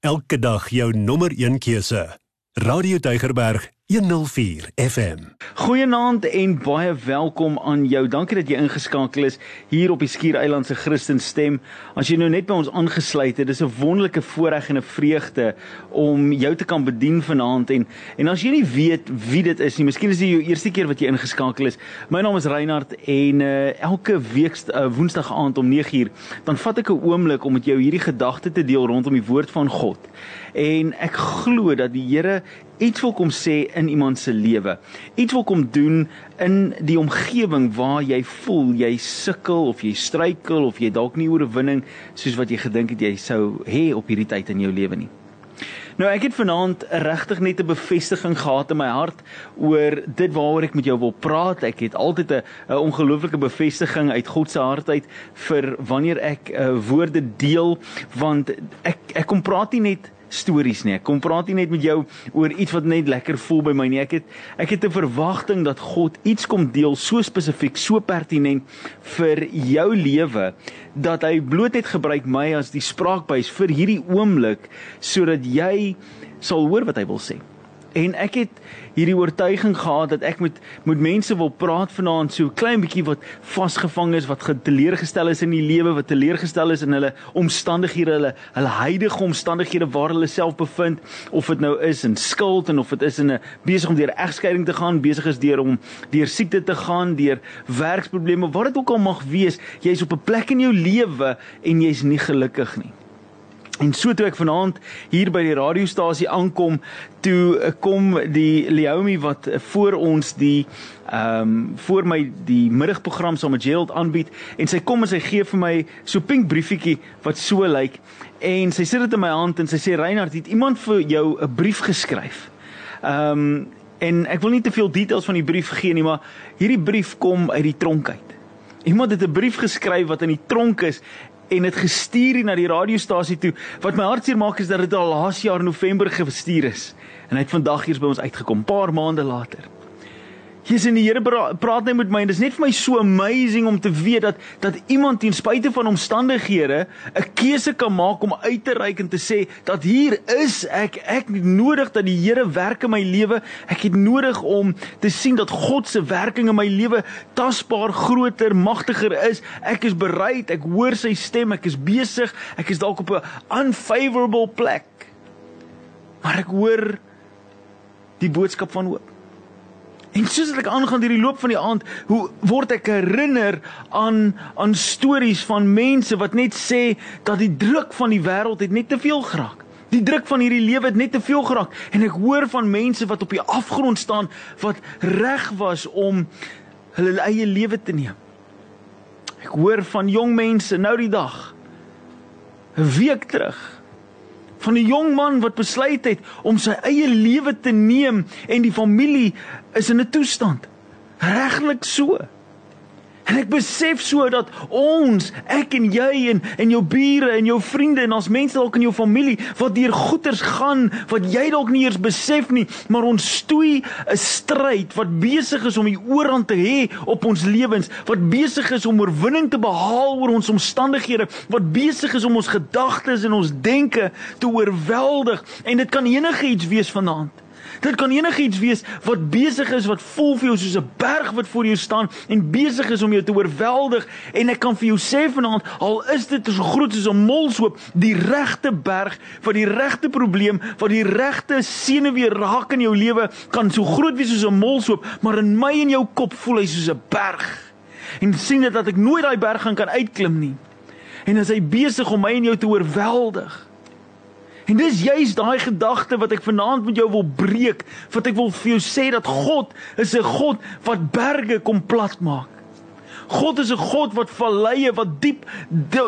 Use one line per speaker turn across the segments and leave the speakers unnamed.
Elke dag jou nommer 1 keuse. Radio Deugerberg 104 FM.
Goeienaand en baie welkom aan jou. Dankie dat jy ingeskakel is hier op die Skiereiland se Christen stem. As jy nou net by ons aangesluit het, dis 'n wonderlike voorreg en 'n vreugde om jou te kan bedien vanaand en en as jy nie weet wie dit is nie, miskien is dit jou eerste keer wat jy ingeskakel is. My naam is Reinhard en uh, elke week uh, woensdag aand om 9uur dan vat ek 'n oomblik om met jou hierdie gedagte te deel rondom die woord van God. En ek glo dat die Here iets wil kom sê in iemand se lewe. Iets wil kom doen in die omgewing waar jy voel jy sukkel of jy struikel of jy dalk nie oorwinning soos wat jy gedink het jy sou hê op hierdie tyd in jou lewe nie. Nou ek het vanaand regtig net 'n bevestiging gehad in my hart oor dit waaroor ek met jou wil praat. Ek het altyd 'n ongelooflike bevestiging uit God se hart uit vir wanneer ek uh, woorde deel want ek ek kom praat nie net stories nie. Ek kom praat nie net met jou oor iets wat net lekker voel by my nie. Ek het ek het 'n verwagting dat God iets kom deel so spesifiek, so pertinent vir jou lewe dat hy bloot net gebruik my as die spraakbuis vir hierdie oomblik sodat jy sal hoor wat hy wil sê. En ek het hierdie oortuiging gehad dat ek met met mense wil praat vanaand so klein bietjie wat vasgevang is, wat geteleurgestel is in die lewe, wat teleurgestel is in hulle omstandighede, hulle hulle huidige omstandighede waar hulle self bevind, of dit nou is in skuld en of dit is in 'n besig om deur egskeiding te gaan, besig is deur om deur siekte te gaan, deur werksprobleme, wat dit ook al mag wees, jy's op 'n plek in jou lewe en jy's nie gelukkig nie. En so toe ek vanaand hier by die radiostasie aankom, toe kom die Leomi wat voor ons die ehm um, voor my die middagprogram saam met Gerald aanbied en sy kom en sy gee vir my so pink briefietjie wat so lyk en sy sit dit in my hand en sy sê Reinhard, het iemand vir jou 'n brief geskryf? Ehm um, en ek wil nie te veel details van die brief gee nie, maar hierdie brief kom uit die tronk uit. Iemand het 'n brief geskryf wat in die tronk is en dit gestuur na die radiostasie toe. Wat my hartseer maak is dat dit al laas jaar November gestuur is en hy het vandag hier by ons uitgekom, paar maande later. Jesus en die Here praat net met my en dit is net vir my so amazing om te weet dat dat iemand ten spyte van omstandighede 'n keuse kan maak om uit te reik en te sê dat hier is ek ek nodig dat die Here werk in my lewe. Ek het nodig om te sien dat God se werking in my lewe tasbaar groter, magtiger is. Ek is bereid, ek hoor sy stem, ek is besig, ek is dalk op 'n unfavorable plek. Maar ek hoor die boodskap van hoop. En soos ek aangaan deur die loop van die aand, hoe word ek herinner aan aan stories van mense wat net sê dat die druk van die wêreld het net te veel geraak. Die druk van hierdie lewe het net te veel geraak en ek hoor van mense wat op die afgrond staan wat reg was om hulle eie lewe te neem. Ek hoor van jong mense nou die dag 'n week terug van 'n jong man wat besluit het om sy eie lewe te neem en die familie is in 'n toestand. Reglik so En ek besef so dat ons, ek en jy en en jou bure en jou vriende en ons mense dalk in jou familie wat deur goeters gaan wat jy dalk nie eers besef nie, maar ons stoei 'n stryd wat besig is om die oorhand te hê op ons lewens, wat besig is om oorwinning te behaal oor ons omstandighede, wat besig is om ons gedagtes en ons denke te oorweldig en dit kan enige iets wees vanaand. Dit kan enigiets wees wat besig is wat voel vir jou soos 'n berg wat voor jou staan en besig is om jou te oorweldig en ek kan vir jou sê vanaand al is dit so groot soos 'n molshoop, die regte berg vir die regte probleem, vir die regte senuwee raak in jou lewe kan so groot wees soos 'n molshoop, maar in my en jou kop voel hy soos 'n berg. En sien dit dat ek nooit daai berg gaan kan uitklim nie. En as hy besig om my en jou te oorweldig. En dis juist daai gedagte wat ek vanaand met jou wil breek, wat ek wil vir jou sê dat God is 'n God wat berge kom plat maak. God is 'n God wat valleie, wat diep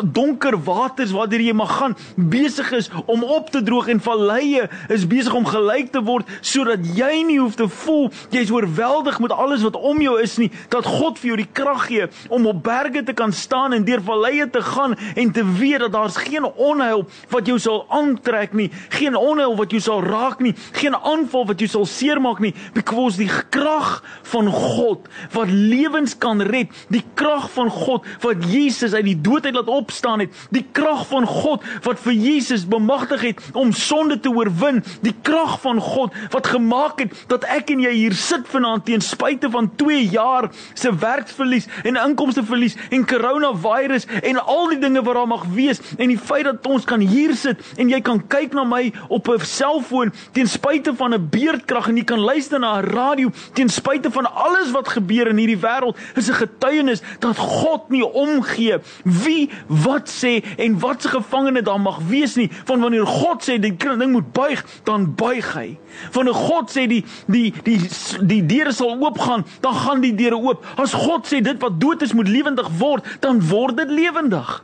donker waters waardeur jy mag gaan, besig is om op te droog en valleie is besig om gelyk te word sodat jy nie hoef te voel jy's oorweldig met alles wat om jou is nie, dat God vir jou die krag gee om op berge te kan staan en deur valleie te gaan en te weet dat daar's geen onheil wat jou sal aantrek nie, geen onheil wat jou sal raak nie, geen aanval wat jou sal seermaak nie, because die krag van God wat lewens kan red, die krag van God wat Jesus uit die dood uit laat opstaan het, die krag van God wat vir Jesus bemagtig het om sonde te oorwin, die krag van God wat gemaak het dat ek en jy hier sit vanaand teen spyte van 2 jaar se werksverlies en inkomsteverlies en coronavirus en al die dinge wat daar mag wees en die feit dat ons kan hier sit en jy kan kyk na my op 'n selfoon teen spyte van 'n beerdkrag en jy kan luister na 'n radio teen spyte van alles wat gebeur in hierdie wêreld is 'n getuienis dat God nie omgee wie wat sê en wat se gevangene daar mag wees nie. Van wanneer God sê die ding moet buig dan buig hy. Wanneer God sê die die die die deure sal oopgaan dan gaan die deure oop. As God sê dit wat dood is moet lewendig word dan word dit lewendig.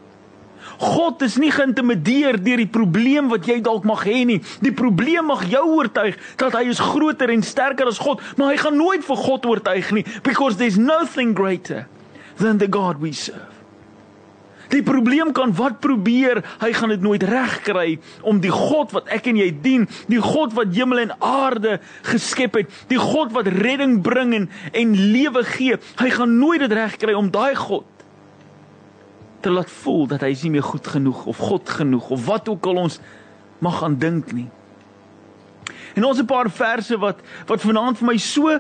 God is nie geïntimideer deur die probleem wat jy dalk mag hê nie. Die probleem mag jou oortuig dat hy is groter en sterker as God, maar hy gaan nooit vir God oortuig nie because there's nothing greater than the God we serve. Die probleem kan wat probeer, hy gaan dit nooit regkry om die God wat ek en jy dien, die God wat hemel en aarde geskep het, die God wat redding bring en, en lewe gee, hy gaan nooit dit regkry om daai God te laat voel dat hy is nie meer goed genoeg of God genoeg of wat ook al ons mag aan dink nie. En ons 'n paar verse wat wat vanaand vir my so uh,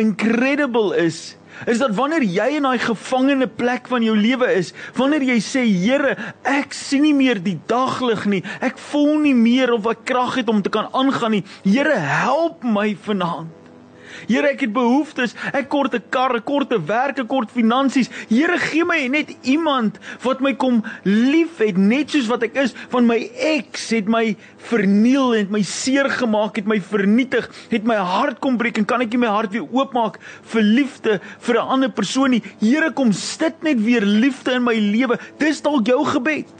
incredible is, is dat wanneer jy in daai gevangene plek van jou lewe is, wanneer jy sê Here, ek sien nie meer die daglig nie. Ek voel nie meer of ek krag het om te kan aangaan nie. Here, help my vanaand. Here, ek het behoeftes. Ek kort 'n kar, ek kort 'n werk, ek kort finansies. Here, gee my net iemand wat my kom liefhet net soos wat ek is. Van my ex het my verniel en my seer gemaak, het my vernietig, het my hart kom breek en kan ek nie my hart weer oopmaak vir liefde vir 'n ander persoon nie. Here, kom sit net weer liefde in my lewe. Dis dalk jou gebed.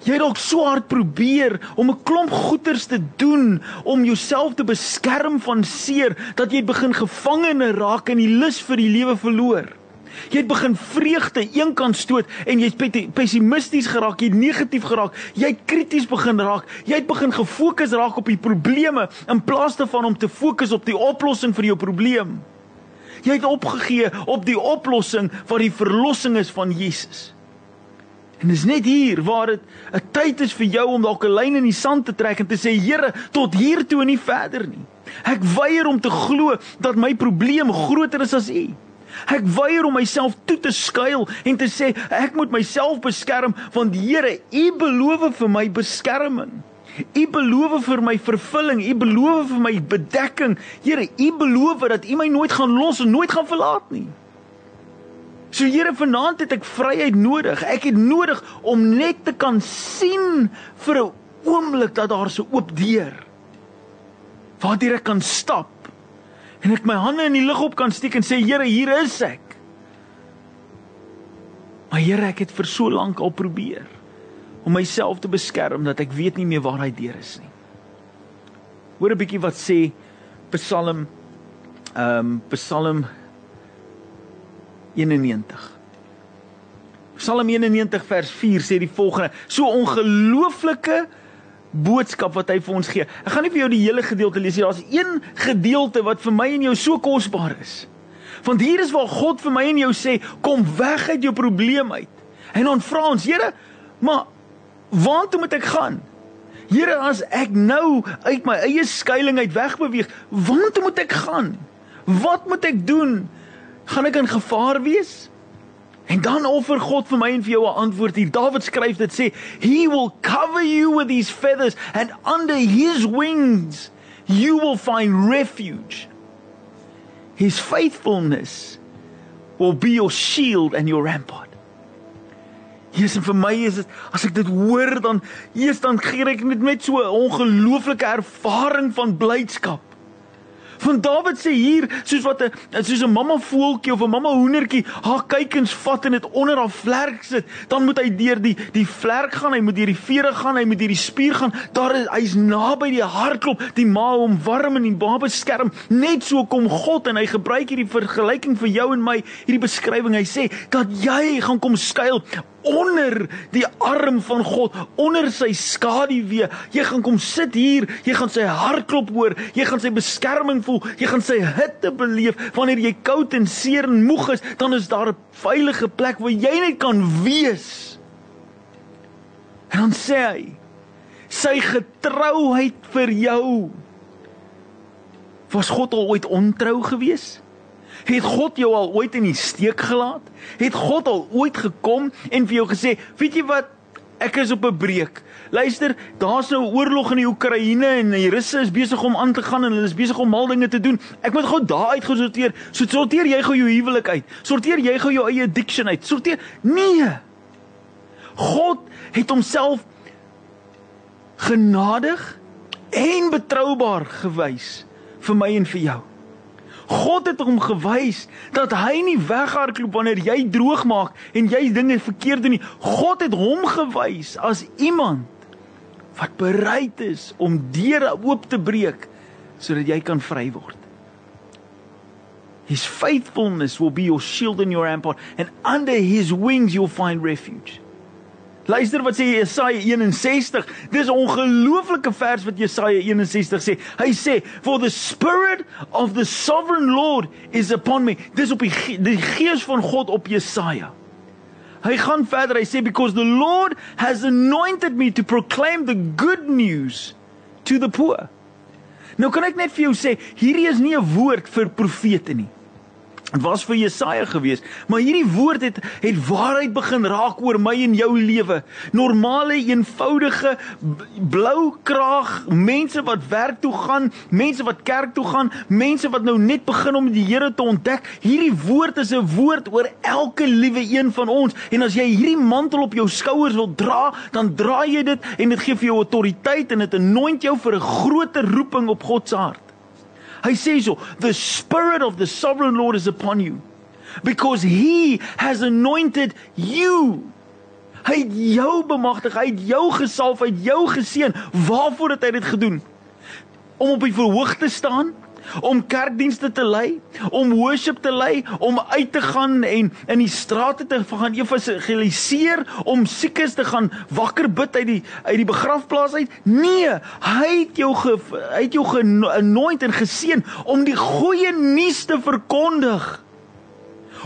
Jy het dalk so hard probeer om 'n klomp goeders te doen om jouself te beskerm van seer dat jy begin gevangene raak in die lus vir die lewe verloor. Jy het begin vreugde eenkant stoot en jy's pessimisties geraak, jy negatief geraak, jy krities begin raak. Jy het begin gefokus raak op die probleme in plaas daarvan om te fokus op die oplossing vir jou probleem. Jy het opgegee op die oplossing wat die verlossing is van Jesus. En dis net hier waar dit 'n tyd is vir jou om dalk 'n lyn in die sand te trek en te sê Here, tot hier toe en nie verder nie. Ek weier om te glo dat my probleem groter is as U. Ek weier om myself toe te skuil en te sê ek moet myself beskerm want Here, U beloof vir my beskerming. U beloof vir my vervulling, U beloof vir my bedekking. Here, U beloof dat U my nooit gaan los en nooit gaan verlaat nie. So Here, vanaand het ek vryheid nodig. Ek het nodig om net te kan sien vir 'n oomblik dat daar so oop deur waar ek kan stap en ek my hande in die lug op kan steek en sê Here, hier is ek. Maar Here, ek het vir so lank al probeer om myself te beskerm dat ek weet nie meer waar hy deur is nie. Hoor 'n bietjie wat sê Psalm ehm um, Psalm 91. Psalm 91 vers 4 sê die volgende: So ongelooflike boodskap wat hy vir ons gee. Ek gaan nie vir jou die hele gedeelte lees nie. Daar's een gedeelte wat vir my en jou so kosbaar is. Want hier is waar God vir my en jou sê, kom weg uit jou probleem uit. En dan vra ons, Here, maar waartoe moet ek gaan? Here, as ek nou uit my eie skuilings uit wegbeweeg, waartoe moet ek gaan? Wat moet ek doen? Gaan ek in gevaar wees? En dan offer God vir my en vir jou 'n antwoord hier. Dawid skryf dit sê, "He will cover you with his feathers and under his wings you will find refuge. His faithfulness will be your shield and your rampart." Jesus en vir my is dit as ek dit hoor dan eers dan gee ek net met so 'n ongelooflike ervaring van blydskap. Want Dawid sê hier soos wat 'n soos 'n mamma voeltjie of 'n mamma hoendertjie haar kuikens vat en dit onder haar vlerk sit, dan moet hy deur die die vlerk gaan, hy moet deur die vere gaan, hy moet deur die spier gaan. Daar is hy's naby die hartklop, die ma hom warm en die baba beskerm. Net so kom God en hy gebruik hierdie vergelyking vir jou en my, hierdie beskrywing. Hy sê dat jy gaan kom skuil onder die arm van God, onder sy skaduwee. Jy gaan kom sit hier, jy gaan sy hartklop hoor, jy gaan sy beskerming voel, jy gaan sy hitte beleef. Wanneer jy koud en seer en moeg is, dan is daar 'n veilige plek waar jy net kan wees. En dan sê hy, sy getrouheid vir jou. Was God al ooit ontrou geweest? Het God jou al ooit in die steek gelaat? Het God al ooit gekom en vir jou gesê, "Weet jy wat? Ek is op 'n breek." Luister, daar's nou 'n oorlog in die Oekraïne en die Russe is besig om aan te gaan en hulle is besig om mal dinge te doen. Ek moet gou daar uit gesorteer. So sorteer jy gou jou huwelik uit. Sorteer jy gou jou eie addiction uit. Sorteer. Nee. God het homself genadig en betroubaar gewys vir my en vir jou. God het hom gewys dat hy nie weghardloop wanneer jy droog maak en jy dinge verkeerd doen nie. God het hom gewys as iemand wat bereid is om deure oop te breek sodat jy kan vry word. His faithfulness will be your shield and your rampart and under his wings you'll find refuge. Luister wat sê Jesaja 61. Dis 'n ongelooflike vers wat Jesaja 61 sê. Hy sê, "For the spirit of the sovereign Lord is upon me." Dis op die die gees van God op Jesaja. Hy gaan verder. Hy sê because the Lord has anointed me to proclaim the good news to the poor. Nou kan ek net vir jou sê, hierdie is nie 'n woord vir profete nie. Dit was vir Jesaja gewees, maar hierdie woord het het waarheid begin raak oor my en jou lewe. Normale, eenvoudige blou kraag mense wat werk toe gaan, mense wat kerk toe gaan, mense wat nou net begin om die Here te ontdek. Hierdie woord is 'n woord oor elke liewe een van ons. En as jy hierdie mantel op jou skouers wil dra, dan dra jy dit en dit gee vir jou autoriteit en dit anoint jou vir 'n groter roeping op God se hart. Hy sê so, the spirit of the sovereign Lord is upon you because he has anointed you. Hy het jou bemagtig, hy het jou gesalf, hy het jou geseën. Waarvoor het hy dit gedoen? Om op die verhoog te staan, om kerkdienste te lei, om worship te lei, om uit te gaan en in die strate te gaan evangeliseer, om siekes te gaan wakker bid uit die uit die begrafplaas uit. Nee, hy het jou ge, hy het jou genooi en geseën om die goeie nuus te verkondig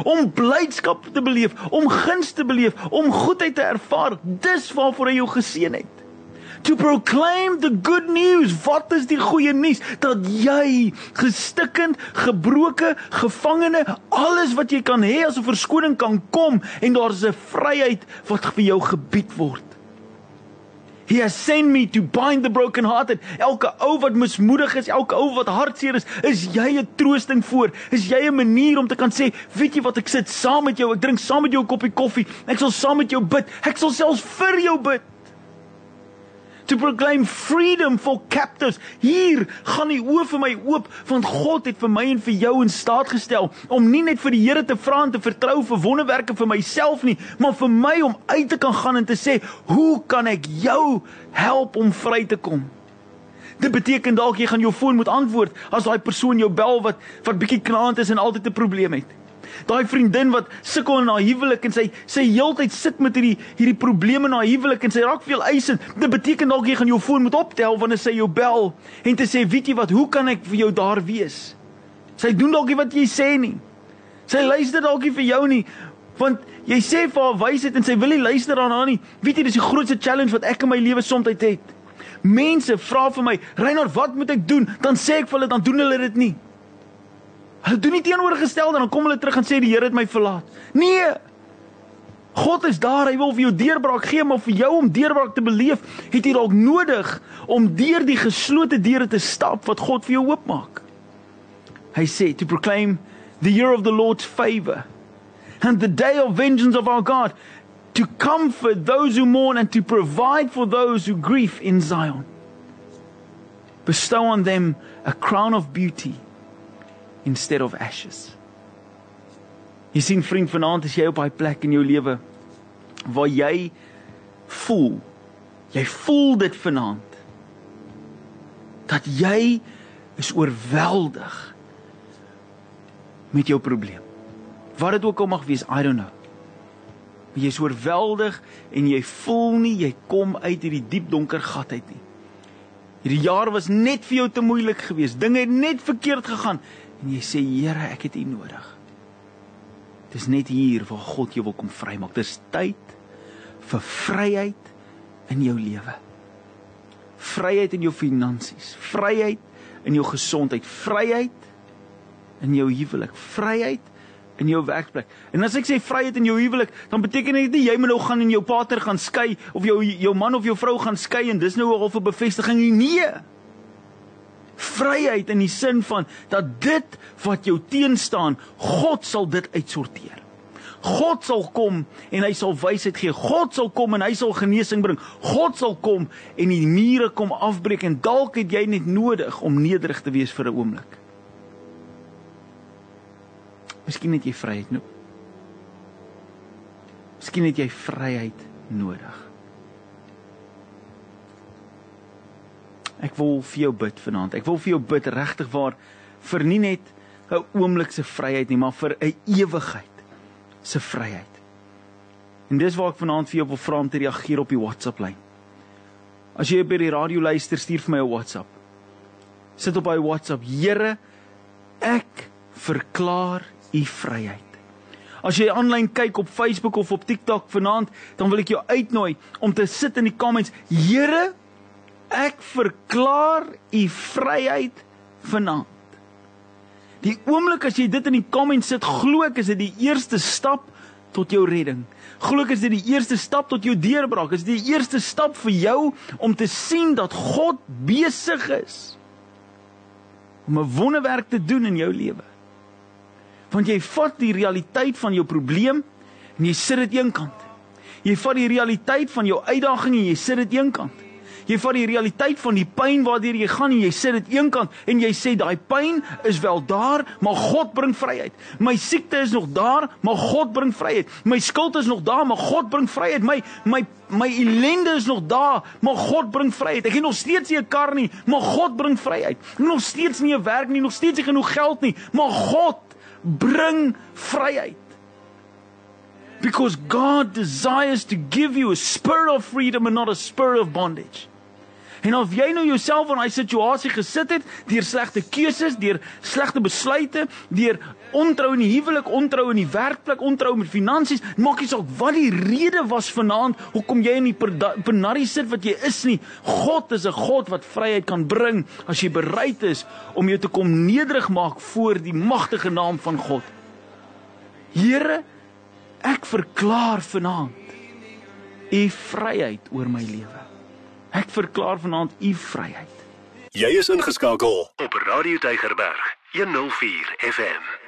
om blydskap te beleef, om guns te beleef, om goedheid te ervaar. Dis waarvoor hy jou geseën het to proclaim the good news. Wat is die goeie nuus? Dat jy gestikkend, gebroke, gevangene, alles wat jy kan hê as 'n verskoning kan kom en daar's 'n vryheid wat vir jou gebied word. He has sent me to bind the brokenhearted. Elke ou wat mismoedig is, elke ou wat hartseer is, is jy 'n troosting voor. Is jy 'n manier om te kan sê, weet jy wat ek sit saam met jou, ek drink saam met jou 'n koppie koffie. Ek sal saam met jou bid. Ek sal selfs vir jou bid to proclaim freedom for captives. Hier gaan die oë vir my oop want God het vir my en vir jou in staat gestel om nie net vir die Here te vra en te vertrou vir wonderwerke vir myself nie, maar vir my om uit te kan gaan en te sê, "Hoe kan ek jou help om vry te kom?" Dit beteken dalk jy gaan jou foon moet antwoord as daai persoon jou bel wat wat bietjie knaand is en altyd 'n probleem het. Daai vriendin wat sukkel in haar huwelik en sy sy heeltyd sit met hierdie hierdie probleme in haar huwelik en sy raak veel eisend. Dit beteken dalk jy gaan jou foon moet optel wanneer sy jou bel en te sê, "Weet jy wat, hoe kan ek vir jou daar wees?" Sy doen dalk nie wat jy sê nie. Sy luister dalk nie vir jou nie want jy sê vir haar wysheid en sy wil nie luister daarna nie. Weet jy, dis die grootste challenge wat ek in my lewe soms het. Mense vra vir my, "Reinhard, wat moet ek doen?" Dan sê ek vir hulle, dan doen hulle dit nie. Hulle doen nie teenoorgestel dan kom hulle terug en sê die Here het my verlaat. Nee. God is daar, hy wil vir jou deurbraak gee, maar vir jou om deurbraak te beleef, het jy dalk nodig om deur die geslote deure te stap wat God vir jou oopmaak. Hy sê to proclaim the year of the Lord's favor and the day of vengeance of our God to comfort those who mourn and to provide for those who grieve in Zion. Bestow on them a crown of beauty instead of ashes. Jy sien vriend vanaand as jy op daai plek in jou lewe waar jy voel jy voel dit vanaand dat jy is oorweldig met jou probleem. Wat dit ook al mag wees, I don't know. Jy's oorweldig en jy voel nie jy kom uit hierdie diep donker gat uit nie. Hierdie jaar was net vir jou te moeilik geweest. Dinge het net verkeerd gegaan en jy sê Here, ek het U nodig. Dis net hier waar God jou wil kom vrymaak. Dis tyd vir vryheid in jou lewe. Vryheid in jou finansies, vryheid in jou gesondheid, vryheid in jou huwelik, vryheid in jou werkplek. En as ek sê vryheid in jou huwelik, dan beteken dit nie jy moet nou gaan en jou partner gaan skei of jou jou man of jou vrou gaan skei en dis nou al 'n bevestiging nie. Nee. Vryheid in die sin van dat dit wat jou teenstaan, God sal dit uitsorteer. God sal kom en hy sal wysheid gee. God sal kom en hy sal genesing bring. God sal kom en die mure kom afbreek en dalk het jy net nodig om nederig te wees vir 'n oomblik. Miskien het jy vryheid nodig. Miskien het jy vryheid nodig. Ek wil vir jou bid vanaand. Ek wil vir jou bid regtig waar vir nie net 'n oomblik se vryheid nie, maar vir 'n ewigheid se vryheid. En dis waar ek vanaand vir jou wil vra om te reageer op die WhatsApp lyn. As jy by die radio luister, stuur vir my 'n WhatsApp. Sit op by WhatsApp: Here, ek verklaar u vryheid. As jy aanlyn kyk op Facebook of op TikTok vanaand, dan wil ek jou uitnooi om te sit in die comments: Here, ek verklaar u vryheid vanaand. Die oomblik as jy dit in die comments sit, glo ek is dit die eerste stap tot jou redding. Ek is dit die eerste stap tot jou deurbraak. Is dit die eerste stap vir jou om te sien dat God besig is om 'n wonderwerk te doen in jou lewe want jy vat die realiteit van jou probleem en jy sit dit eenkant. Jy vat die realiteit van jou uitdaging en jy sit dit eenkant. Jy vat die realiteit van die pyn waardeur jy gaan en jy sit dit eenkant en jy sê daai pyn is wel daar, maar God bring vryheid. My siekte is nog daar, maar God bring vryheid. My skuld is nog daar, maar God bring vryheid. My my my ellende is nog daar, maar God bring vryheid. Ek het nog steeds nie 'n kar nie, maar God bring vryheid. Ek het nog steeds nie 'n werk nie, nog steeds nie genoeg geld nie, maar God bring vryheid. Because God desires to give you a spirit of freedom and not a spirit of bondage. En of jy nou jouself in daai situasie gesit het deur slegte keuses, deur slegte besluite, deur ontrou in die huwelik, ontrou in die werkplek, ontrou met finansies, maak nie saak wat die rede was vanaand hoekom jy in die penarie sit wat jy is nie. God is 'n God wat vryheid kan bring as jy bereid is om jou te kom nederig maak voor die magtige naam van God. Here, ek verklaar vanaand u vryheid oor my lewe. Ek verklaar vanaand u vryheid.
Jy is ingeskakel op Radio Deigerberg 104 FM.